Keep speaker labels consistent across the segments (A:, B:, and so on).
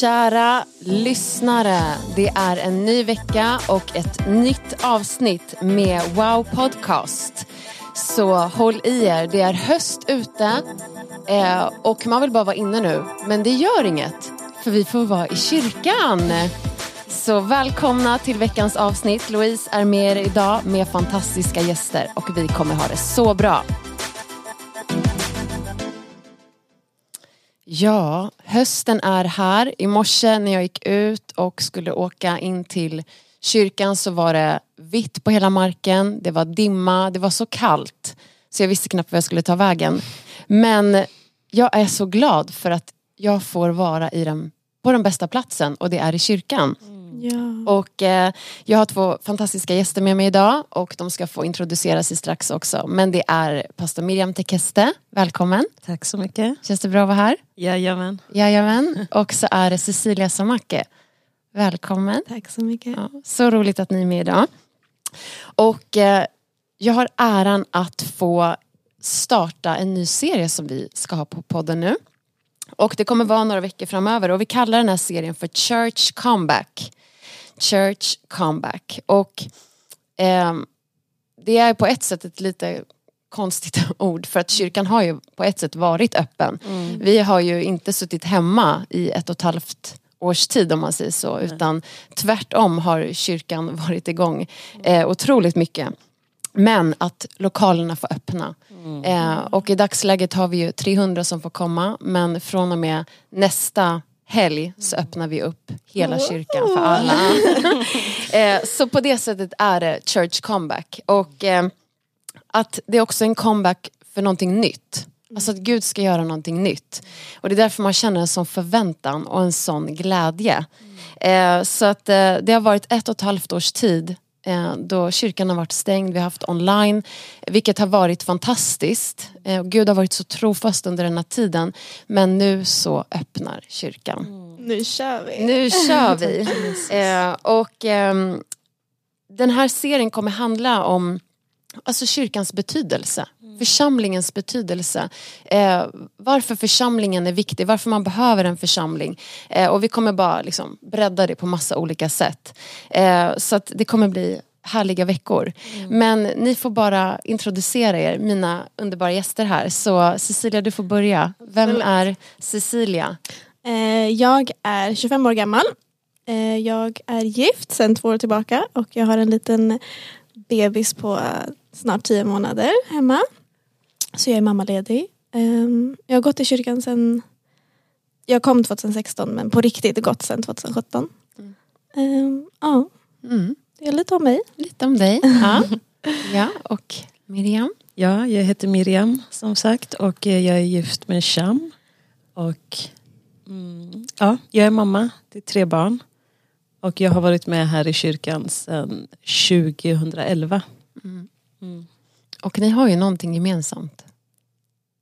A: Kära lyssnare, det är en ny vecka och ett nytt avsnitt med Wow Podcast. Så håll i er, det är höst ute eh, och man vill bara vara inne nu. Men det gör inget, för vi får vara i kyrkan. Så välkomna till veckans avsnitt. Louise är med er idag med fantastiska gäster och vi kommer ha det så bra. Ja, hösten är här. I morse när jag gick ut och skulle åka in till kyrkan så var det vitt på hela marken. Det var dimma, det var så kallt. Så jag visste knappt var jag skulle ta vägen. Men jag är så glad för att jag får vara i den, på den bästa platsen och det är i kyrkan.
B: Ja.
A: Och eh, jag har två fantastiska gäster med mig idag och de ska få introducera sig strax också. Men det är pastor Miriam Tekeste, välkommen.
C: Tack så mycket.
A: Känns det bra att vara här?
C: Jajamän.
A: Jajamän. Och så är det Cecilia Samacke. Välkommen.
B: Tack så mycket.
A: Ja, så roligt att ni är med idag. Och eh, jag har äran att få starta en ny serie som vi ska ha på podden nu. Och det kommer vara några veckor framöver och vi kallar den här serien för Church Comeback. Church Comeback. Och ehm, det är på ett sätt ett lite konstigt ord för att kyrkan har ju på ett sätt varit öppen. Vi har ju inte suttit hemma i ett och ett halvt års tid om man säger så utan tvärtom har kyrkan varit igång eh, otroligt mycket. Men att lokalerna får öppna. Eh, och i dagsläget har vi ju 300 som får komma men från och med nästa helg så öppnar vi upp hela kyrkan för alla. eh, så på det sättet är det Church Comeback. Och eh, att det är också en comeback för någonting nytt. Alltså att Gud ska göra någonting nytt. Och det är därför man känner en sån förväntan och en sån glädje. Eh, så att det har varit ett och ett halvt års tid då kyrkan har varit stängd, vi har haft online, vilket har varit fantastiskt. Eh, Gud har varit så trofast under den här tiden. Men nu så öppnar kyrkan.
B: Nu kör vi.
A: Nu kör vi. Eh, och ehm, den här serien kommer handla om alltså kyrkans betydelse. Församlingens betydelse. Eh, varför församlingen är viktig, varför man behöver en församling. Eh, och vi kommer bara liksom bredda det på massa olika sätt. Eh, så att det kommer bli härliga veckor. Men ni får bara introducera er, mina underbara gäster här. Så Cecilia, du får börja. Vem är Cecilia?
B: Eh, jag är 25 år gammal. Eh, jag är gift sedan två år tillbaka och jag har en liten bebis på snart 10 månader hemma. Så jag är mammaledig. Ehm, jag har gått i kyrkan sedan jag kom 2016 men på riktigt gått sedan 2017. Ehm, ja,
A: Mm.
B: det är lite om mig.
A: Lite om dig. Ja, ja och Miriam.
C: Ja, jag heter Miriam som sagt och eh, jag är gift med Sham. Och mm, ja, jag är mamma till tre barn. Och jag har varit med här i kyrkan sedan 2011. Mm.
A: Och ni har ju någonting gemensamt.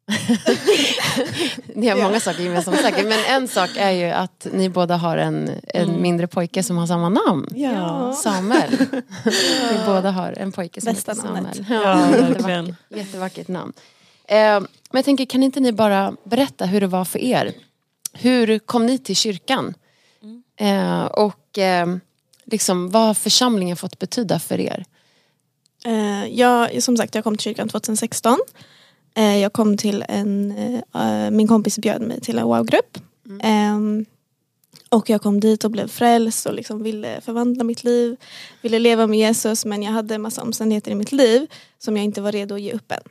A: ni har många saker gemensamt säkert men en sak är ju att ni båda har en, en mindre pojke som har samma namn.
C: Ja,
A: Samuel. Ni båda har en pojke som
B: Bästa
A: heter
B: namnet.
A: Samuel.
C: Ja, verkligen.
A: jättevackert namn. Eh, men jag tänker, kan inte ni bara berätta hur det var för er? Hur kom ni till kyrkan? Eh, och eh, liksom, vad har församlingen fått betyda för er?
B: Eh, jag, som sagt, jag kom till kyrkan 2016. Eh, jag kom till en, eh, min kompis bjöd mig till en wow-grupp. Ehm, och jag kom dit och blev frälst och liksom ville förvandla mitt liv. Ville leva med Jesus men jag hade en massa omständigheter i mitt liv som jag inte var redo att ge upp än.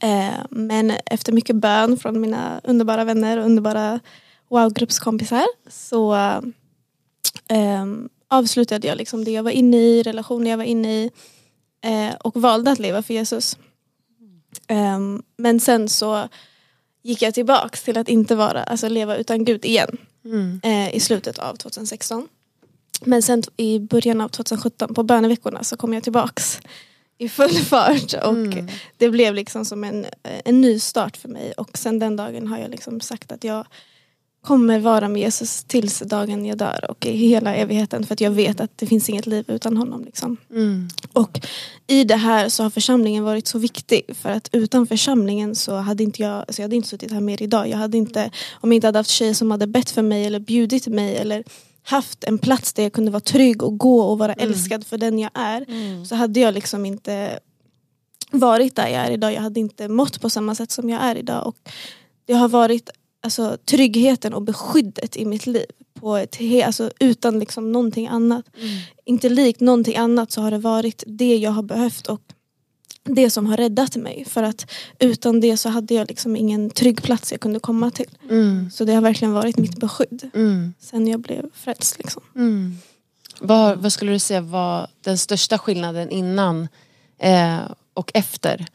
B: Eh, men efter mycket bön från mina underbara vänner och underbara wow-gruppskompisar så eh, avslutade jag liksom det jag var inne i, relationen jag var inne i eh, och valde att leva för Jesus. Ehm, men sen så gick jag tillbaks till att inte vara, alltså leva utan Gud igen eh, i slutet av 2016. Men sen i början av 2017 på böneveckorna så kom jag tillbaks i full fart och det blev liksom som en, en ny start för mig och sen den dagen har jag liksom sagt att jag kommer vara med Jesus tills dagen jag dör och i hela evigheten för att jag vet att det finns inget liv utan honom. Liksom.
A: Mm.
B: Och i det här så har församlingen varit så viktig för att utan församlingen så hade inte jag, alltså jag hade inte suttit här mer idag. Jag hade inte, om jag inte hade haft tjejer som hade bett för mig eller bjudit mig eller haft en plats där jag kunde vara trygg och gå och vara älskad för den jag är så hade jag liksom inte varit där jag är idag. Jag hade inte mått på samma sätt som jag är idag. Och det har varit alltså, tryggheten och beskyddet i mitt liv. På ett, alltså, utan liksom någonting annat. Inte likt någonting annat så har det varit det jag har behövt och det som har räddat mig. För att utan det så hade jag liksom ingen trygg plats jag kunde komma till.
A: Mm.
B: Så det har verkligen varit mitt beskydd.
A: Mm.
B: Sen jag blev frälst. Liksom.
A: Mm. Vad, vad skulle du säga var den största skillnaden innan eh, och efter?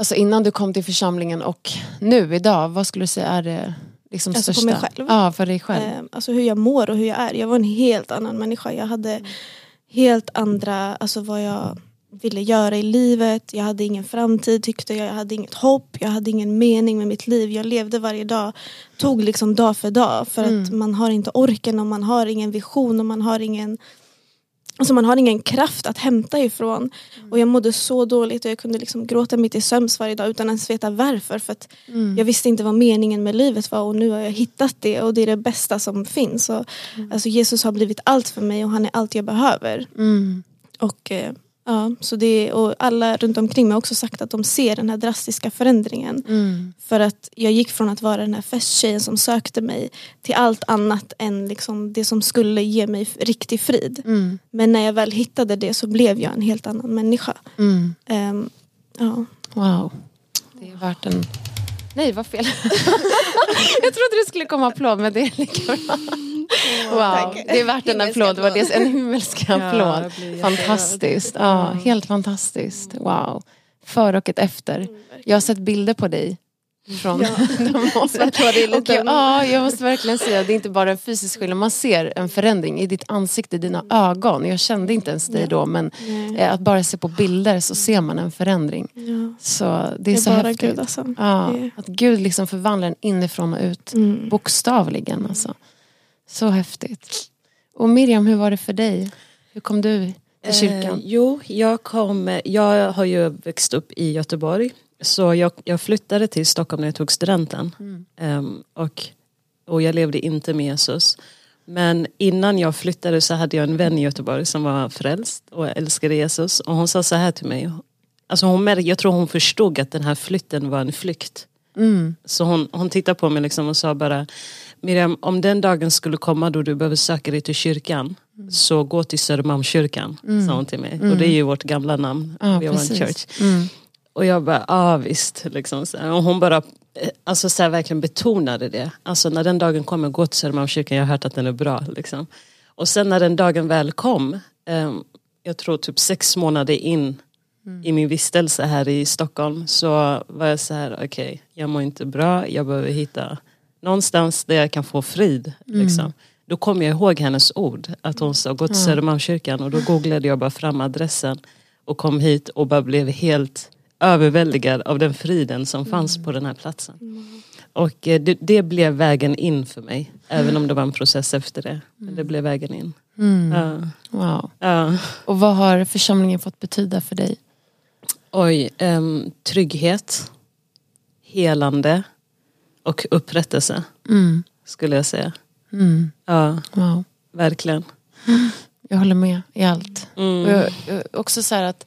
A: Alltså innan du kom till församlingen och nu idag, vad skulle du säga är det liksom
B: Alltså på
A: största?
B: mig själv?
A: Ja, för dig själv.
B: Eh, alltså hur jag mår och hur jag är. Jag var en helt annan människa. Jag hade helt andra, alltså vad jag ville göra i livet. Jag hade ingen framtid tyckte jag. Jag hade inget hopp. Jag hade ingen mening med mitt liv. Jag levde varje dag. Tog liksom dag för dag. För att man har inte orken och man har ingen vision och man har ingen Alltså man har ingen kraft att hämta ifrån. Och jag mådde så dåligt och jag kunde liksom gråta mitt i sömns varje dag utan ens veta varför. För att Jag visste inte vad meningen med livet var och nu har jag hittat det och det är det bästa som finns. Och, alltså Jesus har blivit allt för mig och han är allt jag behöver.
A: Mm.
B: Och, eh, ja, så det, och alla runt omkring mig har också sagt att de ser den här drastiska förändringen.
A: Mm.
B: För att jag gick från att vara den här festtjejen som sökte mig till allt annat än liksom det som skulle ge mig riktig frid.
A: Mm.
B: Men när jag väl hittade det så blev jag en helt annan människa.
A: Mm.
B: Ehm, ja.
A: Wow. Det är värt en... Nej, vad fel. jag trodde det skulle komma applåd men det är lika bra. Wow,
B: tack.
A: det är värt en applåd. Det var det, en himmelsk
C: Ja,
A: applåd. fantastiskt. Ja, helt fantastiskt. Wow. För och ett efter. Jag har sett bilder på dig. Från de.
B: Svart-hår i
A: Och jag, ja, jag måste verkligen säga, det är inte bara en fysisk skillnad. Man ser en förändring i ditt ansikte, i dina ögon. Jag kände inte ens dig då men eh, att bara se på bilder så ser man en förändring.
B: Ja.
A: Så det är,
B: Det är
A: så
B: bara
A: häftigt.
B: Gud alltså.
A: Ja, att Gud liksom förvandlar en inifrån och ut.
B: Mm.
A: Bokstavligen alltså. Så häftigt. Och Miriam, hur var det för dig? Hur kom du till kyrkan?
C: Eh, jo, jag, kom, jag har ju växt upp i Göteborg. Så jag, jag flyttade till Stockholm när jag tog studenten. Ehm, och, och jag levde inte med Jesus. Men innan jag flyttade så hade jag en vän i Göteborg som var frälst och älskade Jesus. Och hon sa så här till mig. Alltså hon jag tror hon förstod att den här flytten var en flykt.
A: Mm.
C: Så hon, hon tittade på mig liksom och sa bara Miriam, om den dagen skulle komma då du behöver söka dig till kyrkan så gå till Södermalmskyrkan, sa hon till mig. Och det är ju vårt gamla namn, One
A: precis.
C: Church.
A: Mm.
C: Och jag bara, ja ah, visst. Liksom. Och hon bara eh, alltså, så här, verkligen betonade det. Alltså när den dagen kommer, gå till Södermalmskyrkan, jag har hört att den är bra. Liksom. Och sen när den dagen väl kom, ehm, jag tror typ sex månader in i min vistelse här i Stockholm så var jag så här, okej, jag mår inte bra, jag behöver hitta någonstans där jag kan få frid. Liksom. Då kom jag ihåg hennes ord, att hon sa gå till Södermalmskyrkan och då googlade jag bara fram adressen och kom hit och bara blev helt överväldigad av den friden som fanns på den här platsen. Och eh, det, det blev vägen in för mig, även om det var en process efter det. Men det blev vägen in.
A: Mm.
C: Ja.
A: Wow.
C: Ja.
A: Och vad har församlingen fått betyda för dig?
C: Oj, ehm, trygghet, helande och upprättelse
A: Mm.
C: skulle jag säga.
A: Mm.
C: Ja,
A: Wow.
C: verkligen.
A: Jag håller med i allt.
C: Mm.
A: Jag, jag, också så att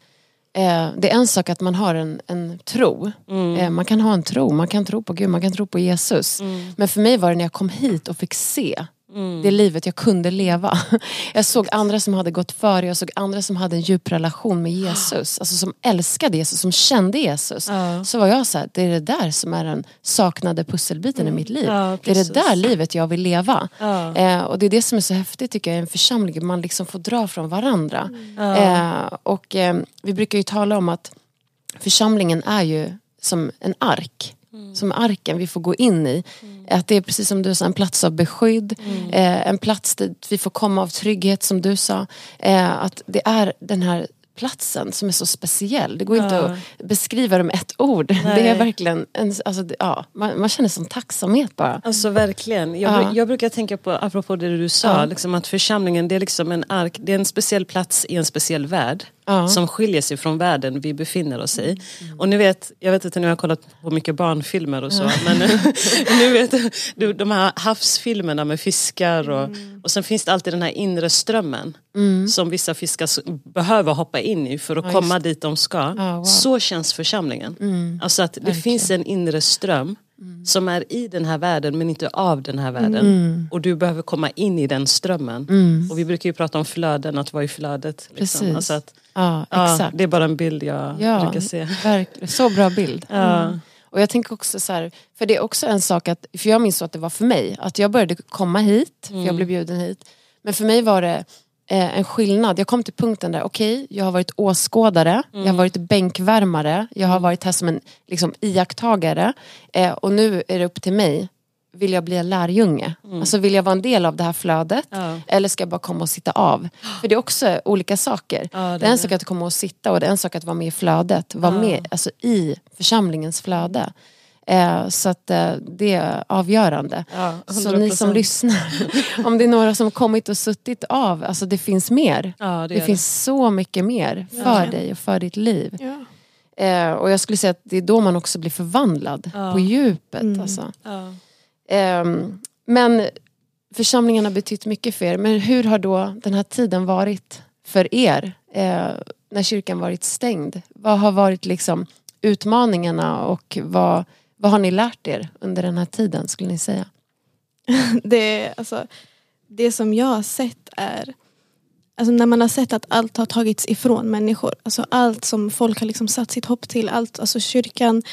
A: eh, det är en sak att man har en, en tro.
C: Mm.
A: Eh, man kan ha en tro, man kan tro på Gud, man kan tro på Jesus. Men för mig var det när jag kom hit och fick se
C: Mm.
A: det livet jag kunde leva. Jag såg andra som hade gått före, jag såg andra som hade en djup relation med Jesus. Alltså som älskade Jesus, som kände Jesus.
C: Ja.
A: Så var jag så här, det är det där som är den saknade pusselbiten i mitt liv.
C: Ja,
A: det är det där livet jag vill leva.
C: Ja.
A: Eh, och det är det som är så häftigt tycker jag i en församling, man liksom får dra från varandra.
C: Ja.
A: Eh, och eh, vi brukar ju tala om att församlingen är ju som en ark. Som arken vi får gå in i. Att det är precis som du sa, en plats av beskydd. Eh, en plats dit vi får komma av trygghet som du sa. Eh, att det är den här platsen som är så speciell. Det går inte
C: Ja.
A: att beskriva det med ett ord. Det är
C: Nej.
A: verkligen, en, alltså, ja, man, man känner sån tacksamhet bara.
C: Alltså verkligen. Jag,
A: Ja.
C: jag brukar tänka på, apropå det du sa,
A: Ja.
C: liksom att församlingen det är liksom en ark, det är en speciell plats i en speciell värld.
A: Ja.
C: Som skiljer sig från världen vi befinner oss i. Och ni vet, jag vet att ni har kollat på mycket barnfilmer och så. Men nu vet du, de här havsfilmerna med fiskar och, och sen finns det alltid den här inre strömmen. Som vissa fiskar behöver hoppa in i för att
A: Ja,
C: komma dit de ska.
A: Ja, wow. Mm.
C: Så känns församlingen. Alltså att det finns en inre ström
A: Mm.
C: som är i den här världen men inte av den här världen.
A: Mm.
C: Och du behöver komma in i den strömmen. Och vi brukar ju prata om flöden, att vara i flödet. Liksom.
A: Precis.
C: Alltså att,
A: Ja,
C: ja,
A: exakt.
C: det är bara en bild jag
A: Ja,
C: brukar se.
A: verkligen. Så bra bild.
C: Ja.
A: Och jag tänker också så här, för det är också en sak att, för jag minns så att det var för mig, att jag började komma hit, för jag blev bjuden hit. Men för mig var det eh, en skillnad, jag kom till punkten där, okej, jag har varit åskådare, jag har varit bänkvärmare, jag har varit här som en liksom, iakttagare. Eh, och nu är det upp till mig, vill jag bli en lärjunge? Alltså vill jag vara en del av det här flödet?
C: Ja.
A: Eller ska jag bara komma och sitta av? För det är också olika saker.
C: Ja, det
A: det är en sak att komma och sitta och det är en sak att vara med i flödet. Vara med alltså, i församlingens flöde. Eh, så att eh, det är avgörande.
C: Ja,
A: så ni som
C: 100%.
A: lyssnar, om det är några som kommit och suttit av, alltså det finns mer.
C: Ja, det
A: Det, finns så mycket mer för
B: Verkligen.
A: dig och för ditt liv.
B: Ja.
A: Eh, och jag skulle säga att det är då man också blir förvandlad
C: Ja.
A: på djupet.
B: Mm.
A: Alltså.
C: Ja.
A: Ehm, men församlingen har betytt mycket för er. Men hur har då den här tiden varit för er? Eh, när kyrkan varit stängd. Vad har varit liksom utmaningarna och vad, vad har ni lärt er under den här tiden skulle ni säga?
B: Det, alltså, det som jag har sett är Alltså när man har sett att allt har tagits ifrån människor. Alltså allt som folk har liksom satt sitt hopp till. Allt, alltså kyrkan.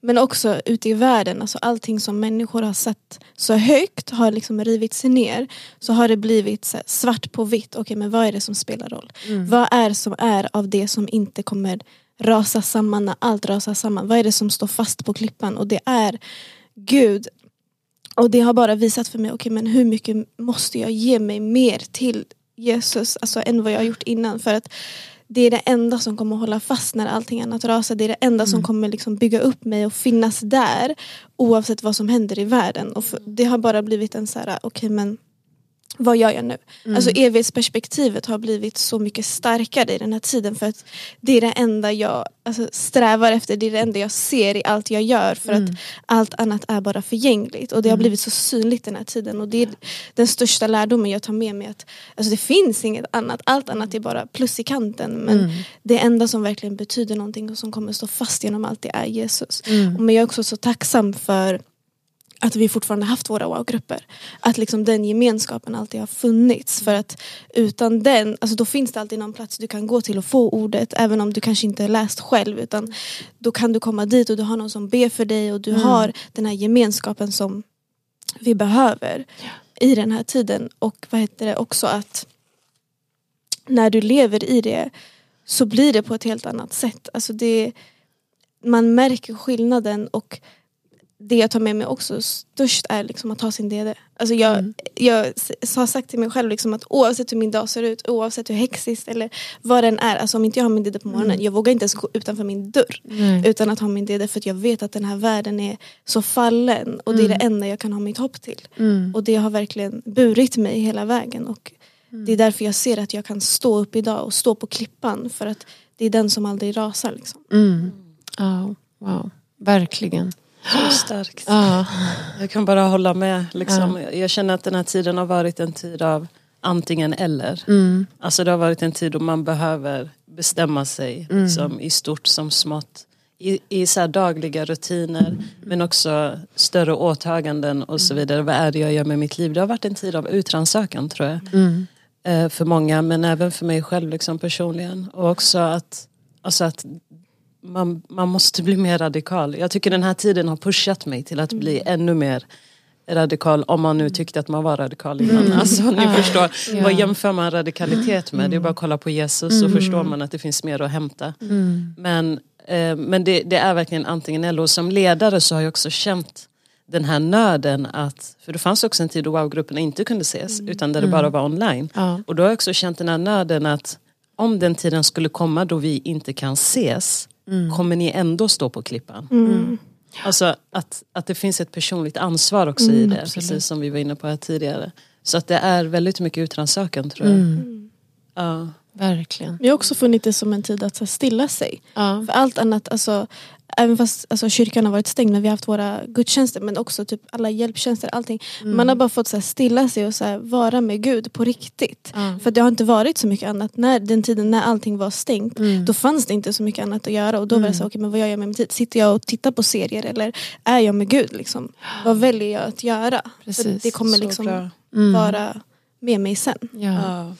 B: Men också ute i världen. Alltså allting som människor har satt så högt har liksom rivits ner. Så har det blivit svart på vitt. Okej men vad är det som spelar roll? Vad är som är av det som inte kommer rasa samman när allt rasar samman? Vad är det som står fast på klippan? Och det är Gud och det har bara visat för mig, okej men hur mycket måste jag ge mig mer till Jesus alltså, än vad jag har gjort innan. För att det är det enda som kommer hålla fast när allting annat rasar. Det är det enda som kommer liksom bygga upp mig och finnas där oavsett vad som händer i världen. Och för, det har bara blivit en så här, okej men vad gör jag nu? Alltså evighetsperspektivet har blivit så mycket starkare i den här tiden för att det är det enda jag alltså, strävar efter, det är det enda jag ser i allt jag gör för att allt annat är bara förgängligt. Och det har blivit så synligt den här tiden. Och det är den största lärdomen jag tar med mig att alltså, det finns inget annat, allt annat är bara plus i kanten. Men det enda som verkligen betyder någonting och som kommer stå fast genom allt det är Jesus. Men jag är också så tacksam för att vi fortfarande haft våra wow-grupper. Att liksom den gemenskapen alltid har funnits. För att utan den, alltså då finns det alltid någon plats du kan gå till och få ordet. Även om du kanske inte läst själv. Utan då kan du komma dit och du har någon som ber för dig. Och du har den här gemenskapen som vi behöver i den här tiden. Och vad heter det också att när du lever i det så blir det på ett helt annat sätt. Alltså det, man märker skillnaden och det jag tar med mig också störst är liksom att ha sin DD. Alltså jag, jag s- har sagt till mig själv liksom att oavsett hur min dag ser ut, oavsett hur hexiskt eller vad den är, alltså om inte jag har min DD på morgonen, jag vågar inte ens gå utanför min dörr
A: Nej.
B: utan att ha min DD för att jag vet att den här världen är så fallen och det är det enda jag kan ha mitt hopp till.
A: Mm.
B: Och det har verkligen burit mig hela vägen och det är därför jag ser att jag kan stå upp idag och stå på klippan för att det är den som aldrig rasar. Liksom.
A: Mm. Ja, wow. Verkligen.
C: Så starkt.
A: Ja.
C: Jag kan bara hålla med. Liksom. Jag känner att den här tiden har varit en tid av antingen eller.
A: Mm.
C: Alltså det har varit en tid då man behöver bestämma sig liksom, i stort som smått. I, i så dagliga rutiner men också större åtaganden och så vidare. Vad är det jag gör med mitt liv? Det har varit en tid av utrannsakan tror jag.
A: Mm.
C: Eh, för många men även för mig själv liksom, personligen. Och också att, alltså att man, man måste bli mer radikal. Jag tycker den här tiden har pushat mig till att bli ännu mer radikal om man nu tyckte att man var radikal innan. Alltså, ni förstår,
A: Ja.
C: vad jämför man radikalitet med? Det är bara att kolla på Jesus så förstår man att det finns mer att hämta.
A: Mm.
C: Men, eh, men det, det är verkligen antingen eller. Och som ledare så har jag också känt den här nöden att, för det fanns också en tid då wow-grupperna inte kunde ses utan där det bara var online.
A: Ja.
C: Och då har jag också känt den här nöden att om den tiden skulle komma då vi inte kan ses, kommer ni ändå stå på klippan?
B: Mm.
C: Alltså att, att det finns ett personligt ansvar också i det, precis som vi var inne på här tidigare. Så att det är väldigt mycket utrannsakan tror jag. Ja.
A: Verkligen.
B: Vi har också funnit det som en tid att här, stilla sig.
A: Ja.
B: För allt annat, alltså, även fast alltså, kyrkan har varit stängd men vi har haft våra gudstjänster men också typ alla hjälptjänster, allting. Man har bara fått så här, stilla sig och så här, vara med Gud på riktigt.
A: Ja.
B: För det har inte varit så mycket annat. När, den tiden när allting var stängt
A: Mm.
B: då fanns det inte så mycket annat att göra och då var det så okej men vad gör jag med min tid? Sitter jag och tittar på serier eller är jag med Gud? Liksom? Vad väljer jag att göra? För
A: Precis.
B: det kommer
C: Så
B: liksom vara med mig sen.
A: Ja,
C: Ja.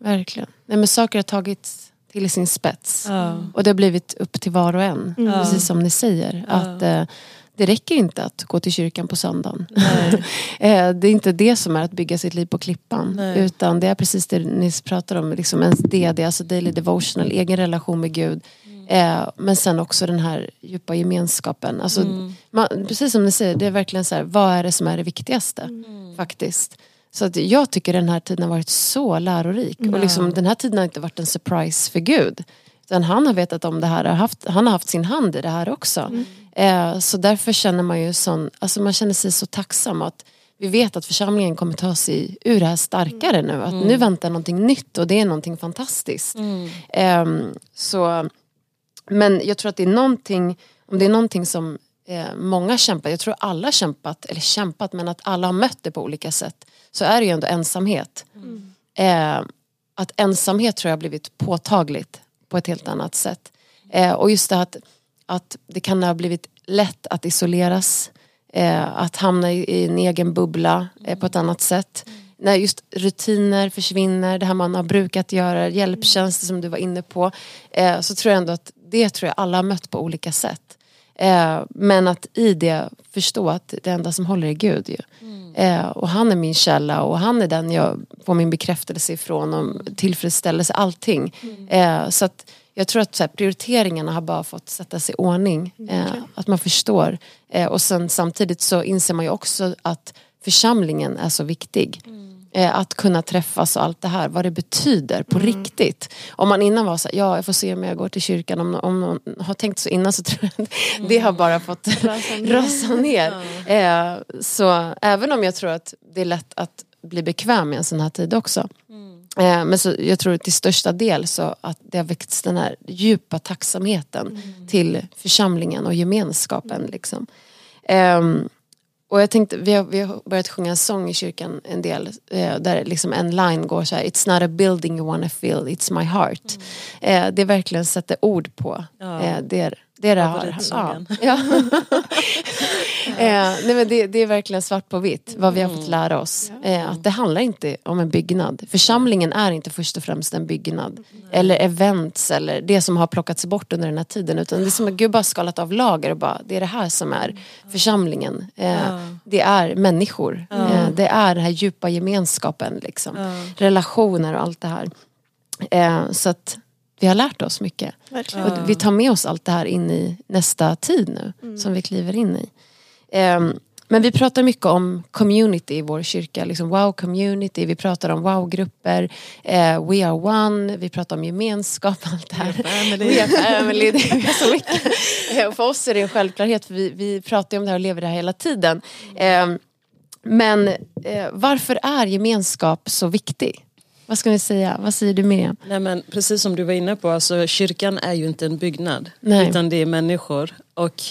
A: Verkligen. Nej, men saker har tagits till sin spets.
C: Ja.
A: Och det har blivit upp till var och en.
B: Mm.
A: Precis som ni säger. Att eh, Det räcker inte att gå till kyrkan på söndagen. Eh, det är inte det som är att bygga sitt liv på klippan.
C: Nej.
A: Utan det är precis det ni pratar om. Liksom ens DD, alltså daily devotional, egen relation med Gud. Eh, men sen också den här djupa gemenskapen. Alltså, man, precis som ni säger, det är verkligen så här, vad är det som är det viktigaste? Faktiskt. Så att jag tycker den här tiden har varit så lärorik. Och liksom, den här tiden har inte varit en surprise för Gud. Utan han har vetat om det här, har haft, han har haft sin hand i det här också. Eh, så därför känner man ju sån, alltså man känner sig så tacksam att vi vet att församlingen kommer ta sig ur det här starkare nu. Att nu väntar någonting nytt och det är någonting fantastiskt. Ehm, så, men jag tror att det är någonting, om det är någonting som eh, många kämpar, jag tror alla kämpat, eller kämpat men att alla har mött det på olika sätt. Så är det ju ändå ensamhet. Eh, att ensamhet tror jag har blivit påtagligt på ett helt annat sätt. Eh, och just det att, att det kan ha blivit lätt att isoleras. Eh, att hamna i, i en egen bubbla eh, på ett annat sätt. När just rutiner försvinner, det här man har brukat göra, hjälptjänster som du var inne på. Så tror jag ändå att det tror jag alla har mött på olika sätt. Eh, men att i det förstå att det enda som håller är Gud ju. Eh, och han är min källa och han är den jag får min bekräftelse ifrån och tillfredsställelse, allting. Eh, så att jag tror att så här, prioriteringarna har bara fått sätta sig i ordning. Eh, att man förstår. Och sen samtidigt så inser man ju också att församlingen är så viktig. Eh, att kunna träffas och allt det här, vad det betyder på riktigt. Om man innan var så här, ja jag får se om jag går till kyrkan, om, om någon har tänkt så innan så tror jag att det har bara fått rasa ner. Eh, så även om jag tror att det är lätt att bli bekväm i en sån här tid också. Eh, men så jag tror till största del så att det har väckts den här djupa tacksamheten till församlingen och gemenskapen. Liksom. Ehm, och jag tänkte, vi har, vi har börjat sjunga en sång i kyrkan en del eh, där liksom en line går så här It's not a building you wanna feel, it's my heart. Eh, det verkligen sätter ord på
C: Ja.
A: eh, det, det det har.
C: Favoritsången.
A: Ja. eh, nej men det, det är verkligen svart på vitt vad vi har fått lära oss. Eh, att det handlar inte om en byggnad. Församlingen är inte först och främst en byggnad. Eller events eller det som har plockats bort under den här tiden. Utan det är som att Gud bara skalat av lager och bara det är det här som är församlingen. Eh, Det är människor. Eh, det är den här djupa gemenskapen liksom. Relationer och allt det här. Eh, så att vi har lärt oss mycket.
B: Verkligen.
A: Och vi tar med oss allt det här in i nästa tid nu som vi kliver in i. Ehm, men vi pratar mycket om community i vår kyrka. Liksom wow community, vi pratar om wow-grupper. Eh, we are one, vi pratar om gemenskap. Allt det här.
C: family.
A: We are family. Det är så mycket. Eh, och för oss är det en självklarhet för vi, vi pratar om det här och lever det här hela tiden. Ehm, men eh, varför är gemenskap så viktig? Vad ska ni säga? Vad säger du Miriam?
C: Nej men precis som du var inne på, alltså, kyrkan är ju inte en byggnad.
A: Nej.
C: Utan det är människor. Och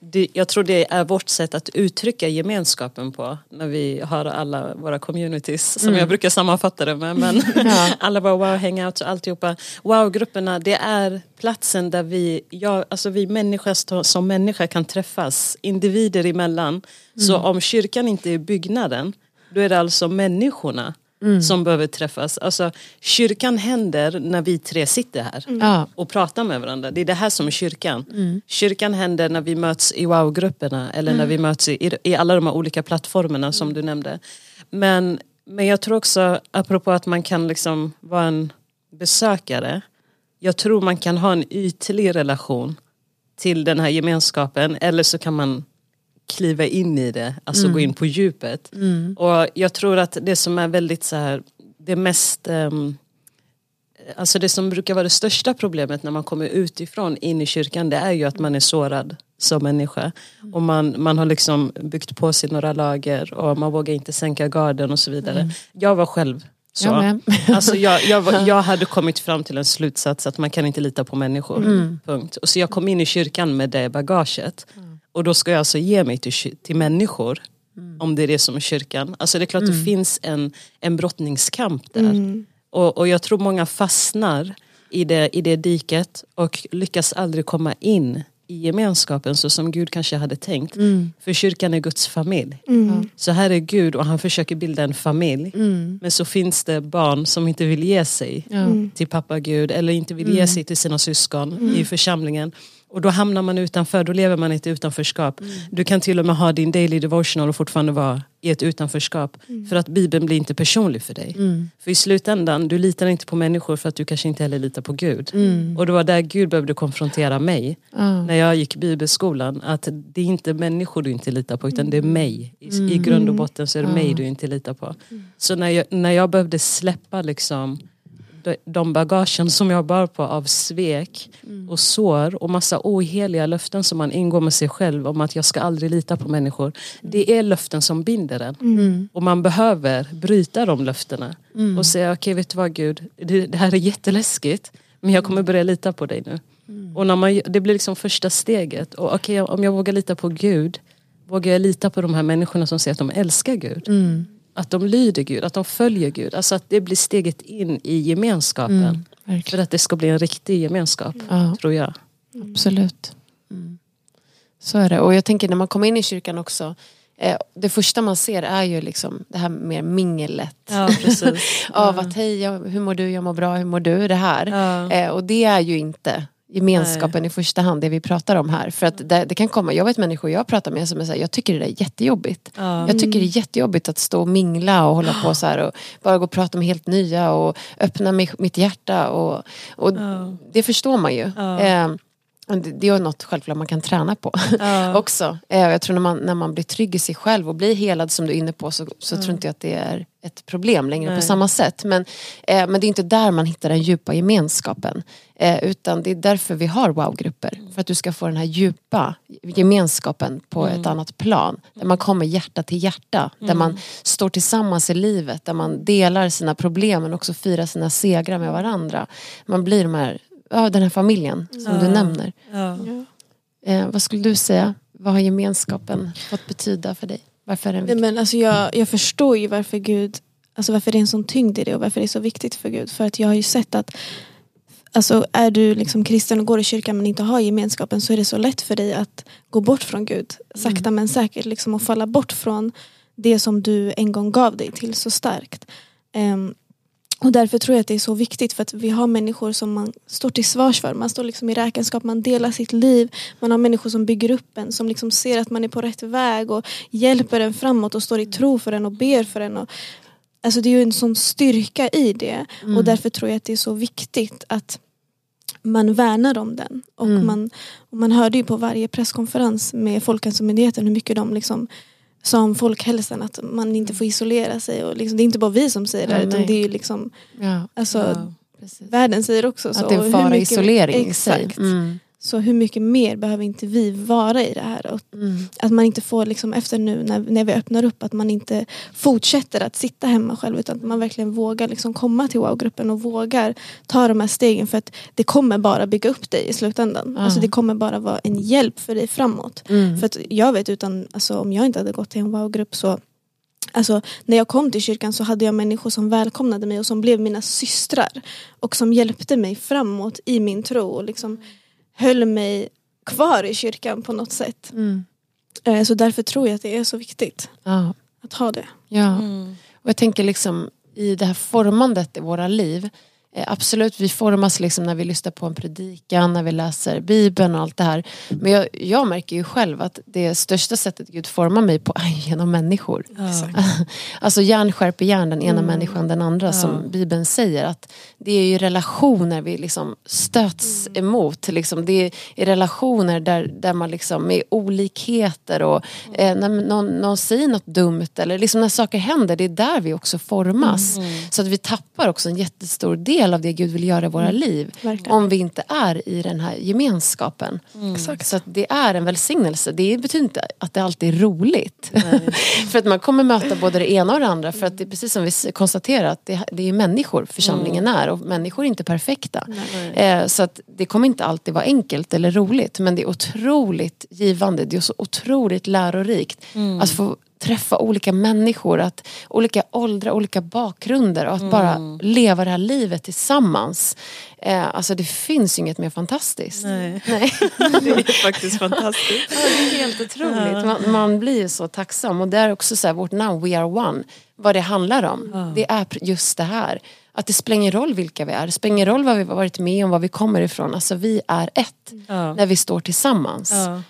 C: det, jag tror det är vårt sätt att uttrycka gemenskapen på. När vi har alla våra communities. Som jag brukar sammanfatta det med. Men
A: Ja.
C: alla våra wow hangouts och alltihopa. Wow-grupperna det är platsen där vi, ja, alltså vi människor som människa kan träffas. Individer emellan. Så om kyrkan inte är byggnaden. Då är det alltså människorna. Som behöver träffas. Alltså, kyrkan händer när vi tre sitter här
A: Ja.
C: och pratar med varandra. Det är det här som är kyrkan. Kyrkan händer när vi möts i wow-grupperna eller när vi möts i, i alla de här olika plattformarna som du nämnde. Men, men jag tror också, apropå att man kan liksom vara en besökare. Jag tror man kan ha en ytlig relation till den här gemenskapen eller så kan man kliva in i det, alltså gå in på djupet. Och jag tror att det som är väldigt så här, det mest ehm, Alltså det som brukar vara det största problemet när man kommer utifrån in i kyrkan det är ju att man är sårad som människa. Och man, man har liksom byggt på sig några lager och man vågar inte sänka garden och så vidare. Jag var själv så.
A: Jag.
C: Alltså jag, jag, var- jag hade kommit fram till en slutsats att man kan inte lita på människor. Punkt. Och så jag kom in i kyrkan med det bagaget. Och då ska jag alltså ge mig till, till människor. Om det är det som är kyrkan. Alltså det är klart det finns en, en brottningskamp där. Och, och jag tror många fastnar i det, i det diket och lyckas aldrig komma in i gemenskapen så som Gud kanske hade tänkt. För kyrkan är Guds familj. Så här är Gud och han försöker bilda en familj. Men så finns det barn som inte vill ge sig till pappa Gud eller inte vill ge sig till sina syskon i församlingen. Och då hamnar man utanför, då lever man i ett utanförskap. Du kan till och med ha din daily devotional och fortfarande vara i ett utanförskap. För att Bibeln blir inte personlig för dig. För i slutändan, du litar inte på människor för att du kanske inte heller litar på Gud. Och det var där Gud behövde konfrontera mig. När jag gick bibelskolan. Att det är inte människor du inte litar på utan det är mig. I, i grund och botten så är det mig du inte litar på. Så när jag, när jag behövde släppa liksom de- de bagagen som jag bar på av svek och sår och massa oheliga löften som man ingår med sig själv om att jag ska aldrig lita på människor. Det är löften som binder en. Och man behöver bryta de löftena och säga okej vet du vad Gud, det, det här är jätteläskigt men jag kommer börja lita på dig nu. Och när man, det blir liksom första steget. Och okej om jag vågar lita på Gud, vågar jag lita på de här människorna som säger att de älskar Gud. Att de lyder Gud, att de följer Gud. Alltså att det blir steget in i gemenskapen. För
A: Verkligen.
C: att det ska bli en riktig gemenskap,
A: Ja.
C: tror jag.
A: Absolut. Mm. Så är det. Och jag tänker när man kommer in i kyrkan också. Eh, det första man ser är ju liksom det här mer minglet.
C: Ja.
A: Av att hej, hur mår du? Jag mår bra. Hur mår du? Det här.
C: Ja.
A: Eh, och det är ju inte gemenskapen i första hand det vi pratar om här. För att det, det kan komma, jag vet människor jag pratar med som är så här, jag tycker det där är jättejobbigt.
C: Ja.
A: Jag tycker det är jättejobbigt att stå och mingla och hålla på så här och bara gå och prata med helt nya och öppna mi- mitt hjärta och, och
C: Ja.
A: det förstår man ju. Eh, och det, det är något självklart man kan träna på
C: Ja.
A: också. Eh, jag tror när man, när man blir trygg i sig själv och blir helad som du är inne på så, så tror inte jag att det är ett problem längre på
C: Nej.
A: samma sätt. Men, eh, men det är inte där man hittar den djupa gemenskapen. Eh, utan det är därför vi har wow-grupper. För att du ska få den här djupa gemenskapen på ett annat plan. Där man kommer hjärta till hjärta. Där man står tillsammans i livet. Där man delar sina problem men också firar sina segrar med varandra. Man blir de här, ja, den här familjen som du
C: Ja.
A: nämner.
C: Ja.
A: Eh, vad skulle du säga? Vad har gemenskapen fått betyda för dig? Varför är den
B: Nej,
A: viktig?
B: men alltså jag, jag förstår ju varför Gud, alltså varför det är en sån tyngd i det och varför det är så viktigt för Gud. För att jag har ju sett att Alltså är du liksom kristen och går i kyrkan men inte har gemenskapen så är det så lätt för dig att gå bort från Gud. Sakta men säkert liksom och falla bort från det som du en gång gav dig till så starkt. Ehm, och därför tror jag att det är så viktigt för att vi har människor som man står till svars för. Man står liksom i räkenskap, man delar sitt liv. Man har människor som bygger upp en, som liksom ser att man är på rätt väg och hjälper en framåt och står i tro för en och ber för en. Och, alltså det är ju en sån styrka i det och därför tror jag att det är så viktigt att man värnar om den. Och
A: Mm.
B: man, och man hörde ju på varje presskonferens med Folkhälsomyndigheten hur mycket de liksom sa om folkhälsan att man inte får isolera sig. Och liksom, det är inte bara vi som säger det
A: Ja,
B: utan
A: nej.
B: det är ju liksom
A: Ja,
B: alltså,
C: Ja.
B: Världen säger också så.
A: Att det är en fara isolering i sig.
B: Exakt.
A: Mm.
B: Så hur mycket mer behöver inte vi vara i det här? Och
A: Mm.
B: att man inte får, liksom, efter nu när, när vi öppnar upp, att man inte fortsätter att sitta hemma själv utan att man verkligen vågar liksom komma till wow-gruppen och vågar ta de här stegen för att det kommer bara bygga upp dig i slutändan.
A: Ja.
B: Alltså det kommer bara vara en hjälp för dig framåt.
A: Mm.
B: För att jag vet utan, alltså, om jag inte hade gått till en wow-grupp så Alltså, när jag kom till kyrkan så hade jag människor som välkomnade mig och som blev mina systrar. Och som hjälpte mig framåt i min tro och liksom höll mig kvar i kyrkan på något sätt.
A: Mm.
B: Eh, Så därför tror jag att det är så viktigt
A: Ja.
B: att ha det.
A: ja.
C: Mm.
A: Och jag tänker liksom i det här formandet i våra liv. Eh, absolut, vi formas liksom när vi lyssnar på en predikan, när vi läser Bibeln och allt det här. Men jag, jag märker ju själv att det största sättet Gud formar mig på är genom människor.
C: Ja.
A: Alltså järn skärper järn, den ena människan den andra som Bibeln säger. att Det är ju relationer vi liksom stöts emot. Liksom. Det är relationer där, där man liksom med olikheter och eh, när någon, någon säger något dumt eller liksom när saker händer, det är där vi också formas. Så att vi tappar också en jättestor del del av det Gud vill göra i våra liv.
B: Verkligen.
A: Om vi inte är i den här gemenskapen.
B: Exakt.
A: Så det är en välsignelse. Det betyder inte att det alltid är roligt. för att man kommer möta både det ena och det andra. För att det är precis som vi konstaterar att det, det är människor församlingen är. Och människor är inte perfekta. Eh, så att det kommer inte alltid vara enkelt eller roligt. Men det är otroligt givande. Det är så otroligt lärorikt. Att få träffa olika människor, att olika åldrar, olika bakgrunder och att bara leva det här livet tillsammans. Eh, alltså det finns inget mer fantastiskt.
C: Nej.
A: Nej.
C: Det är faktiskt fantastiskt.
A: Ja, det är helt otroligt. Man, man blir så tacksam. Och det är också så här, vårt namn, We Are One, vad det handlar om. Det är just det här. Att det spelar ingen roll vilka vi är. Det spelar ingen roll vad vi varit med om, var vi kommer ifrån. Alltså vi är ett.
C: Ja.
A: När vi står tillsammans.
C: Ja.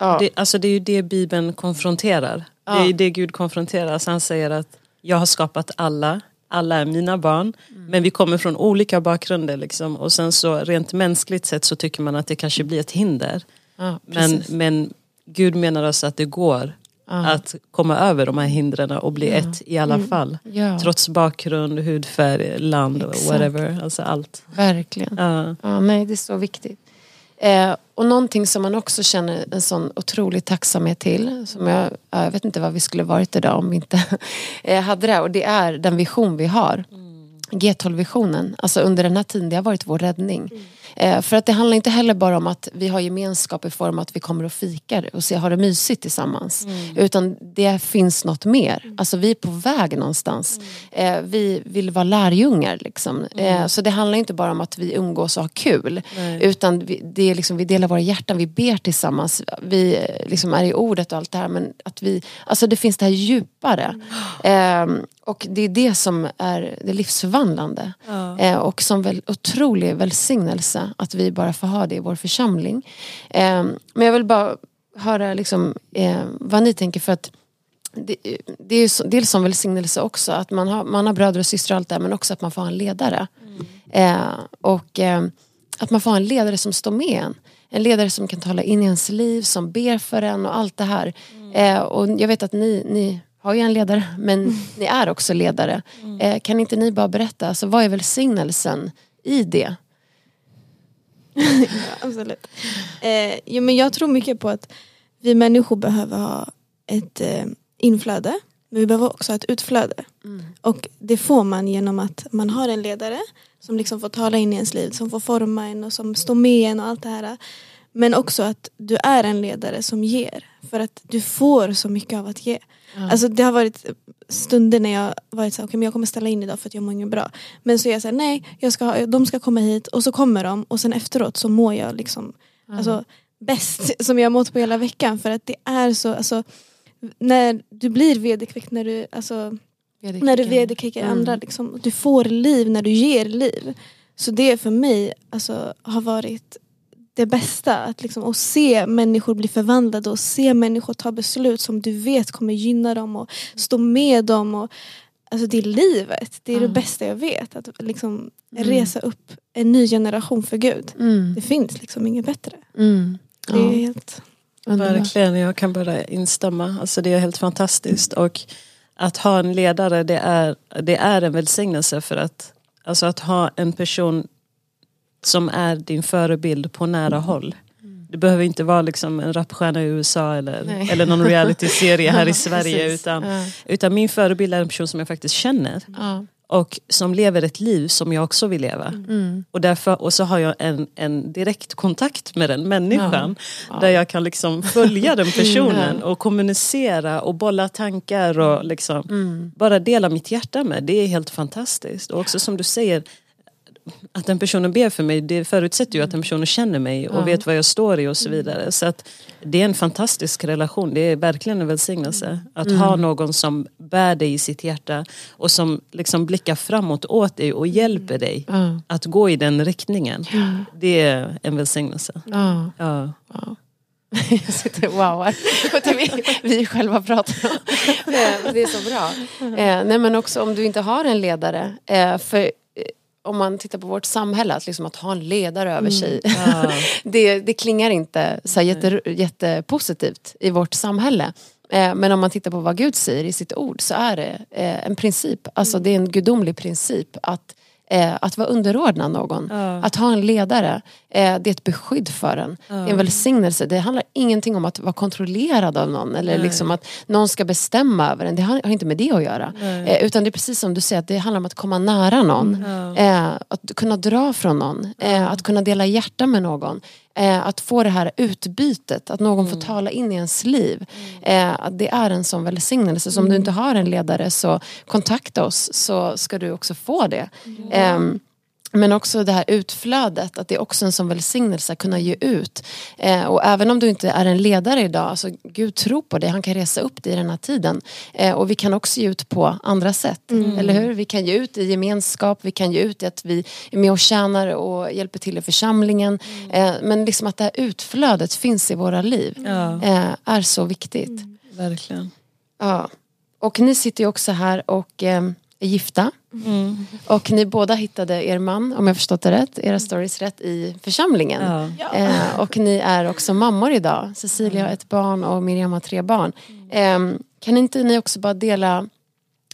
A: Ja.
C: Det, alltså det är ju det Bibeln konfronterar. Det är det Gud konfronterar. Så han säger att jag har skapat alla, alla är mina barn. Men vi kommer från olika bakgrunder. Liksom. Och sen så rent mänskligt sett så tycker man att det kanske blir ett hinder.
A: ja,
C: Men, men Gud menar alltså att det går att komma över de här hindren och bli ett i alla fall.
A: Ja.
C: Trots bakgrund, hudfärg, land,
A: Exakt.
C: whatever. Alltså allt.
A: Verkligen.
C: Ja.
A: Ja, nej, det är så viktigt. Eh, och någonting som man också känner en sån otrolig tacksamhet till. Som jag, jag vet inte vad vi skulle varit idag om vi inte eh, hade det. Och det är den vision vi har. Mm. G12-visionen. Alltså under den här tiden, det har varit vår räddning. Eh, för att det handlar inte heller bara om att vi har gemenskap i form av att vi kommer och fikar och se- har det mysigt tillsammans. Utan det finns något mer. Alltså vi är på väg någonstans. Eh, vi vill vara lärjungar liksom. Eh, så det handlar inte bara om att vi umgås och har kul. Utan vi, det är liksom, vi delar våra hjärtan, vi ber tillsammans. Vi liksom är i ordet och allt det här. Men att vi, alltså det finns det här djupare. Och det är det som är det livsförvandlande. Eh, och som väl otrolig välsignelse att vi bara får ha det i vår församling. Eh, men jag vill bara höra liksom, eh, vad ni tänker för att det, det är så, dels som välsignelse också att man har, man har bröder och systrar och allt det men också att man får ha en ledare. Eh, och eh, att man får ha en ledare som står med en. En ledare som kan tala in i ens liv, som ber för en och allt det här. Eh, och jag vet att ni, ni har ju en ledare, men ni är också ledare. Eh, kan inte ni bara berätta, alltså, vad är välsignelsen i det?
B: Ja, absolut. Eh, jo, men jag tror mycket på att vi människor behöver ha ett eh, inflöde. Men vi behöver också ha ett utflöde. Och det får man genom att man har en ledare som liksom får tala in i ens liv, som får forma en och som står med en och allt det här. Men också att du är en ledare som ger. För att du får så mycket av att ge. Alltså det har varit stunder när jag varit såhär, okej men jag kommer ställa in idag för att jag mår inget bra. Men så är jag såhär, nej jag ska ha, de ska komma hit och så kommer de och sen efteråt så mår jag liksom alltså, bäst som jag mått på hela veckan. För att det är så, alltså när du blir vederkvick, när du, alltså, när du vederkvickar andra, liksom, du får liv när du ger liv. Så det för mig alltså, har varit det bästa. Att, liksom, att se människor bli förvandlade och se människor ta beslut som du vet kommer gynna dem och stå med dem. Och, alltså det är livet. Det är det bästa jag vet. Att liksom, resa upp en ny generation för Gud.
A: Mm.
B: Det finns liksom inget bättre.
A: Mm.
B: Det är helt...
C: Verkligen, jag kan bara instämma. Alltså det är helt fantastiskt. Och att ha en ledare det är, det är en välsignelse för att, alltså att ha en person som är din förebild på nära håll. Det behöver inte vara liksom en rapstjärna i USA eller,
A: Nej.
C: eller någon realityserie här i Sverige.
A: Precis.
C: Utan,
A: Ja.
C: utan min förebild är en person som jag faktiskt känner.
A: Ja.
C: Och som lever ett liv som jag också vill leva.
A: Mm.
C: Och, därför, och så har jag en, en direkt kontakt med den människan. Där jag kan liksom följa den personen och kommunicera och bolla tankar och liksom bara dela mitt hjärta med. Det är helt fantastiskt. Och också som du säger, att den personen ber för mig, det förutsätter ju att den personen känner mig och vet vad jag står i och så vidare. Så att det är en fantastisk relation, det är verkligen en välsignelse. Att ha någon som bär dig i sitt hjärta och som liksom blickar framåt åt dig och hjälper dig
A: Ja.
C: att gå i den riktningen. Det är en välsignelse.
A: Ja.
C: Ja.
A: Jag sitter och wowar. Vi, vi själva pratar om. Eh, Det är så bra. Eh, nej men också om du inte har en ledare. Eh, för om man tittar på vårt samhälle, att, liksom att ha en ledare över sig. det, det klingar inte så här jätte, jättepositivt i vårt samhälle. Eh, men om man tittar på vad Gud säger i sitt ord så är det eh, en princip. Alltså det är en gudomlig princip att Eh, att vara underordnad någon.
C: Ja.
A: Att ha en ledare. Eh, det är ett beskydd för en. Det är en välsignelse. Det handlar ingenting om att vara kontrollerad av någon. Eller liksom att någon ska bestämma över en. Det har, har inte med det att göra. Eh, utan det är precis som du säger. Att det handlar om att komma nära någon. Eh, att kunna dra från någon. Eh, att kunna dela hjärta med någon. Eh, att få det här utbytet, att någon får tala in i ens liv. Eh, att det är en sån välsignelse. Så om du inte har en ledare så kontakta oss så ska du också få det. Ehm, men också det här utflödet, att det är också en sån välsignelse att kunna ge ut. Eh, och även om du inte är en ledare idag, alltså Gud tror på dig, han kan resa upp dig i den här tiden. Eh, och vi kan också ge ut på andra sätt, eller hur? Vi kan ge ut i gemenskap, vi kan ge ut i att vi är med och tjänar och hjälper till i församlingen. Eh, men liksom att det här utflödet finns i våra liv eh, är så viktigt.
C: verkligen.
A: Ja. Och ni sitter ju också här och eh, är gifta.
C: Mm.
A: Och ni båda hittade er man, om jag förstått det rätt, era stories rätt i församlingen.
C: Ja.
A: Eh, och ni är också mammor idag. Cecilia har ett barn och Miriam har tre barn. Eh, kan inte ni också bara dela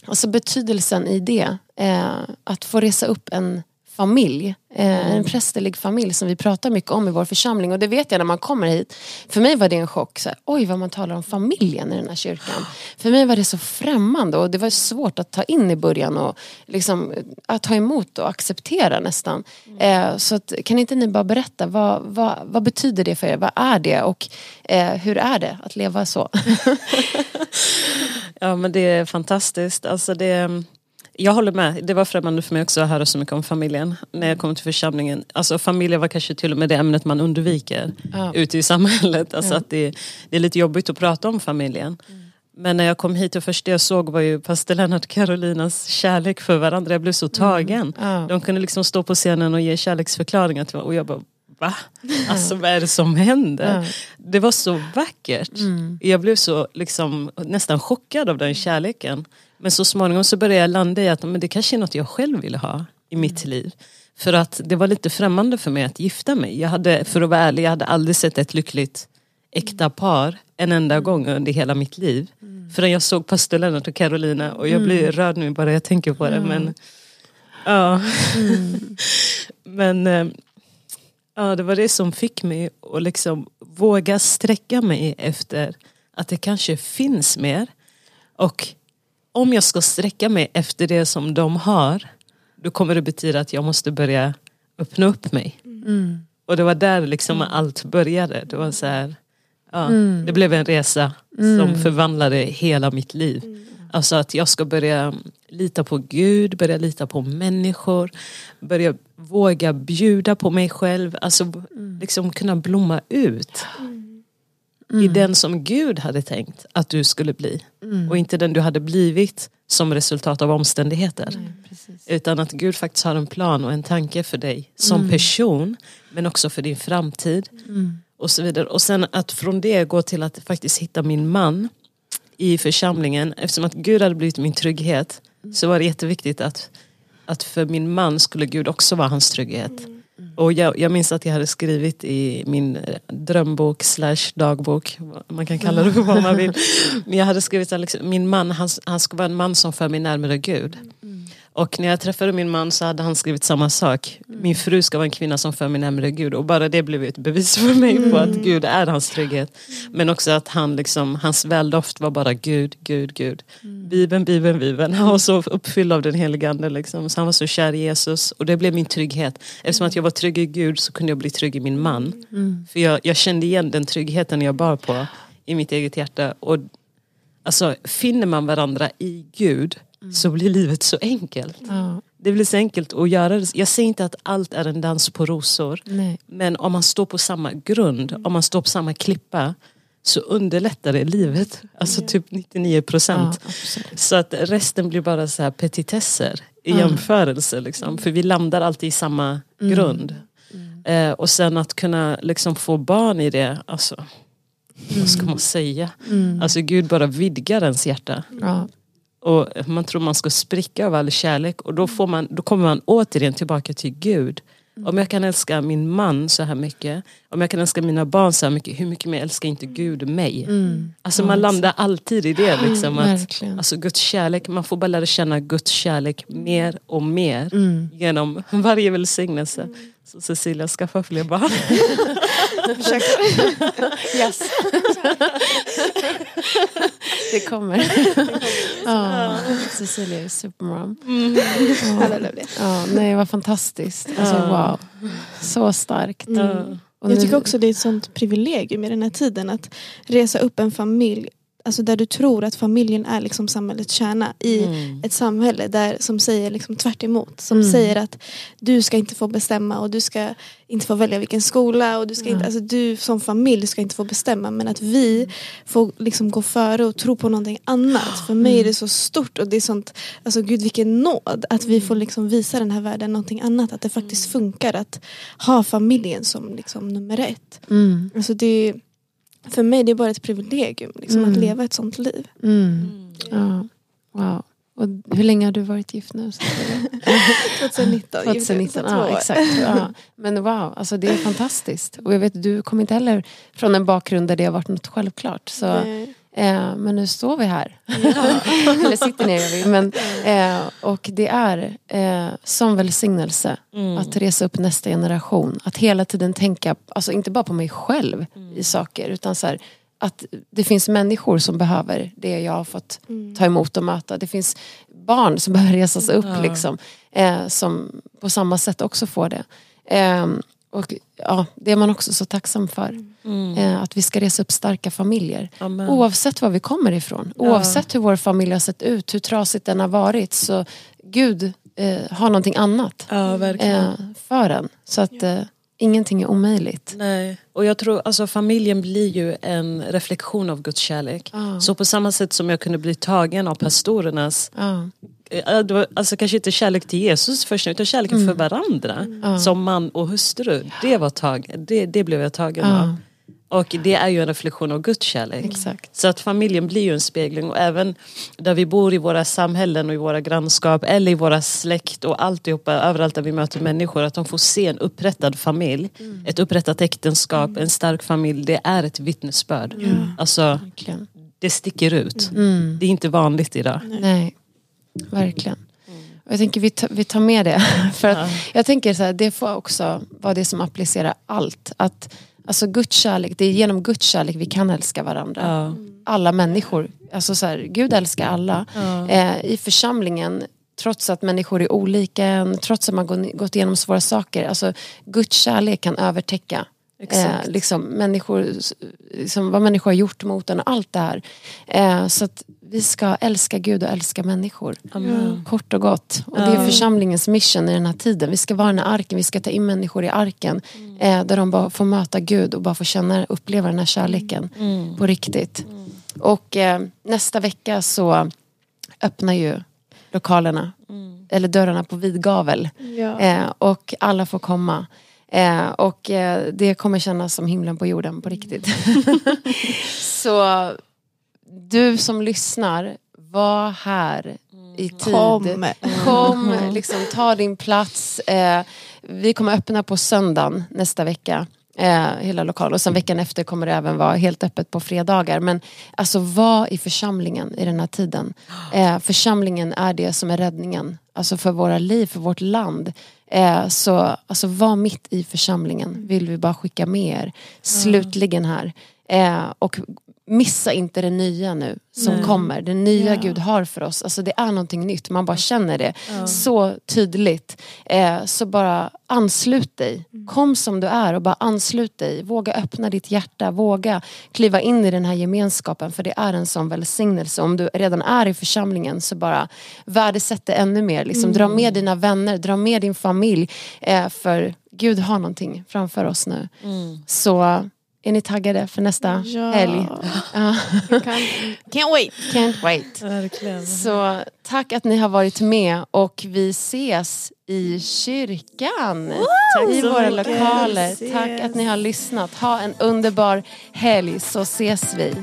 A: alltså betydelsen i det? Eh, att få resa upp en familj, eh, en prästerlig familj som vi pratar mycket om i vår församling. Och det vet jag när man kommer hit. För mig var det en chock. Så här, Oj vad man talar om familjen i den här kyrkan. För mig var det så främmande och det var svårt att ta in i början. Och liksom, att ta emot och acceptera nästan. Eh, så att, kan inte ni bara berätta, vad, vad, vad betyder det för er? Vad är det? Och eh, hur är det att leva så?
C: Ja men det är fantastiskt. Alltså det, jag håller med, det var främmande för mig också att höra så mycket om familjen när jag kom till församlingen. Alltså familjen var kanske till och med det ämnet man undviker
A: Ja.
C: ute i samhället. Alltså
A: Ja.
C: att det, det är lite jobbigt att prata om familjen. Men när jag kom hit och första jag såg var ju pastor Lennart och Carolinas kärlek för varandra. Jag blev så tagen.
A: Ja.
C: De kunde liksom stå på scenen och ge kärleksförklaringar till och jag bara Va? Alltså vad är det som händer?
A: Ja.
C: Det var så vackert. Jag blev så liksom, nästan chockad av den kärleken. Men så småningom så började jag landa i att men det kanske är något jag själv vill ha i mitt liv. För att det var lite främmande för mig att gifta mig. Jag hade, för att vara ärlig, jag hade aldrig sett ett lyckligt äkta par en enda gång under hela mitt liv. Förrän jag såg pastor Lennart och Carolina och jag blir rörd nu bara jag tänker på det. Men, ja. men eh, ja, det var det som fick mig att liksom våga sträcka mig efter att det kanske finns mer. Och om jag ska sträcka mig efter det som de har då kommer det betyda att jag måste börja öppna upp mig. Och det var där liksom allt började. Det var så här, ja, Det blev en resa som förvandlade hela mitt liv. Alltså att jag ska börja lita på Gud, börja lita på människor, börja våga bjuda på mig själv, alltså liksom kunna blomma ut. I den som Gud hade tänkt att du skulle bli. Och inte den du hade blivit som resultat av omständigheter. Utan att Gud faktiskt har en plan och en tanke för dig som person. Men också för din framtid. Och så vidare. Och sen att från det gå till att faktiskt hitta min man i församlingen. Eftersom att Gud hade blivit min trygghet. Så var det jätteviktigt att, att för min man skulle Gud också vara hans trygghet. Och jag, jag minns att jag hade skrivit i min drömbok slash dagbok, man kan kalla det vad man vill. Men jag hade skrivit att liksom, min man, han, han ska vara en man som för mig närmare Gud. Och när jag träffade min man så hade han skrivit samma sak. Min fru ska vara en kvinna som för mig närmare Gud. Och bara det blev ett bevis för mig på att Gud är hans trygghet. Men också att han liksom, hans väldoft var bara Gud, Gud, Gud. Bibeln, Bibeln, Bibeln. Han var så uppfylld av den helige ande. Liksom. Så han var så kär i Jesus. Och det blev min trygghet. Eftersom att jag var trygg i Gud så kunde jag bli trygg i min man. För jag, jag kände igen den tryggheten jag bar på i mitt eget hjärta. Och Alltså finner man varandra i Gud så blir livet så enkelt.
A: Ja.
C: Det blir så enkelt att göra det. Jag säger inte att allt är en dans på rosor.
A: Nej.
C: Men om man står på samma grund, om man står på samma klippa så underlättar det livet. Alltså typ 99
A: Ja,
C: procent.
A: absolut.
C: Så att resten blir bara så här petitesser i jämförelse. Liksom. För vi landar alltid i samma grund. Eh, och sen att kunna liksom få barn i det, alltså, vad ska man säga? Alltså Gud bara vidgar ens hjärta.
A: Ja.
C: Och man tror man ska spricka av all kärlek och då, får man, då kommer man återigen tillbaka till Gud. Om jag kan älska min man så här mycket, om jag kan älska mina barn så här mycket, hur mycket mer älskar inte Gud mig?
A: Mm.
C: Alltså man landar alltid i det. Liksom, att, alltså Guds kärlek, man får bara lära känna Guds kärlek mer och mer
A: Mm.
C: genom varje välsignelse. Så Cecilia, skaffa fler barn.
A: Yes. det kommer. Ja, Cecilia är supermom.
B: Halleluja.
A: Ja, nej, vad fantastiskt. Alltså, wow. Så starkt.
C: Ja.
A: Och
B: Jag
A: nu-
B: tycker också det är ett sånt privilegium i den här tiden att resa upp en familj Alltså där du tror att familjen är liksom samhällets kärna i
C: Mm.
B: ett samhälle där, som säger liksom tvärt emot. Som
A: Mm.
B: säger att du ska inte få bestämma och du ska inte få välja vilken skola och du ska inte, alltså du som familj ska inte få bestämma men att vi får liksom gå före och tro på någonting annat. För mig är det så stort och det är sånt, alltså gud vilken nåd att vi får liksom visa den här världen någonting annat. Att det faktiskt funkar att ha familjen som liksom nummer ett.
A: Mm.
B: Alltså det, för mig det är bara ett privilegium liksom,
A: Mm.
B: att leva ett sånt liv.
A: Mm. Ja. Wow. Och hur länge har du varit gift nu? Cecilia?
B: 2019.
A: 2019,
B: två år.
A: ja, exakt. Ja. Men wow, alltså det är fantastiskt. Och jag vet, du kommer inte heller från en bakgrund där det har varit något självklart. Så,
B: Nej.
A: Eh, men nu står vi här. Eller sitter ner gör vi. Men, eh, och det är eh, som välsignelse
C: Mm.
A: att resa upp nästa generation. Att hela tiden tänka, alltså inte bara på mig själv i saker. Utan så här, att det finns människor som behöver det jag har fått ta emot och möta. Det finns barn som behöver resas upp
C: Ja.
A: liksom. Eh, som på samma sätt också får det. Och ja, det är man också så tacksam för.
C: Mm.
A: Eh, att vi ska resa upp starka familjer.
C: Amen.
A: Oavsett var vi kommer ifrån. Oavsett hur vår familj har sett ut. Hur trasigt den har varit. Så Gud eh, har någonting annat
C: Ja,
A: eh, för en. Så att eh, ingenting är omöjligt.
C: Nej, och jag tror alltså familjen blir ju en reflektion av Guds kärlek.
A: Ja.
C: Så på samma sätt som jag kunde bli tagen av pastorernas, var alltså kanske inte kärlek till Jesus först utan kärleken
A: Mm.
C: för varandra. Som man och hustru, det, var tag, det, det blev jag tagen av. Och det är ju en reflektion av Guds kärlek.
A: Exakt.
C: Så att familjen blir ju en spegling och även där vi bor i våra samhällen och i våra grannskap eller i våra släkt och alltihopa, överallt där vi möter människor, att de får se en upprättad familj, ett upprättat äktenskap, en stark familj, det är ett vittnesbörd. Alltså,
A: Verkligen.
C: det sticker ut.
A: Mm.
C: Det är inte vanligt idag.
A: Nej, verkligen. Och jag tänker vi vi tar med det. För att jag tänker så här, det får också vara det som applicerar allt. Att, alltså Guds kärlek, det är genom Guds kärlek vi kan älska varandra.
C: Ja.
A: Alla människor. Alltså så här, Gud älskar alla. Eh, I församlingen, trots att människor är olika trots att man gått igenom svåra saker. Alltså Guds kärlek kan övertäcka Eh,
C: Exakt.
A: liksom, människor, liksom, vad människor har gjort mot en och allt det här. Eh, så att vi ska älska Gud och älska människor.
C: Amen.
A: Kort och gott. Och det är församlingens mission i den här tiden. Vi ska vara den här arken, vi ska ta in människor i arken. Eh, där de bara får möta Gud och bara får känna, uppleva den här kärleken på riktigt. Och eh, nästa vecka så öppnar ju lokalerna. Eller dörrarna på vid gavel.
B: Ja.
A: Eh, och alla får komma. Eh, och eh, det kommer kännas som himlen på jorden på riktigt. Så du som lyssnar, var här i tid.
B: Kom.
A: Kom, liksom, ta din plats. Eh, vi kommer öppna på söndagen nästa vecka. Eh, hela lokalen. Och sen veckan efter kommer det även vara helt öppet på fredagar. Men alltså var i församlingen i den här tiden. Eh, församlingen är det som är räddningen. Alltså för våra liv, för vårt land. Eh, så alltså var mitt i församlingen vill vi bara skicka med er. Slutligen här. Eh, och missa inte det nya nu som
C: Nej.
A: kommer. Det nya
B: Ja.
A: Gud har för oss. Alltså det är någonting nytt. Man bara känner det så tydligt. Eh, så bara anslut dig. Kom som du är och bara anslut dig. Våga öppna ditt hjärta. Våga kliva in i den här gemenskapen. För det är en sån välsignelse. Om du redan är i församlingen så bara värdesätt det ännu mer. Liksom, Dra med dina vänner, dra med din familj. Eh, för Gud har någonting framför oss nu. Så är ni taggade för nästa
B: Ja.
A: helg? Ja.
B: Can't wait.
A: Can't wait.
C: Verkligen.
A: Så tack att ni har varit med och vi ses i kyrkan. I
C: så
A: våra
C: mycket.
A: lokaler. Tack att ni har lyssnat. Ha en underbar helg så ses vi.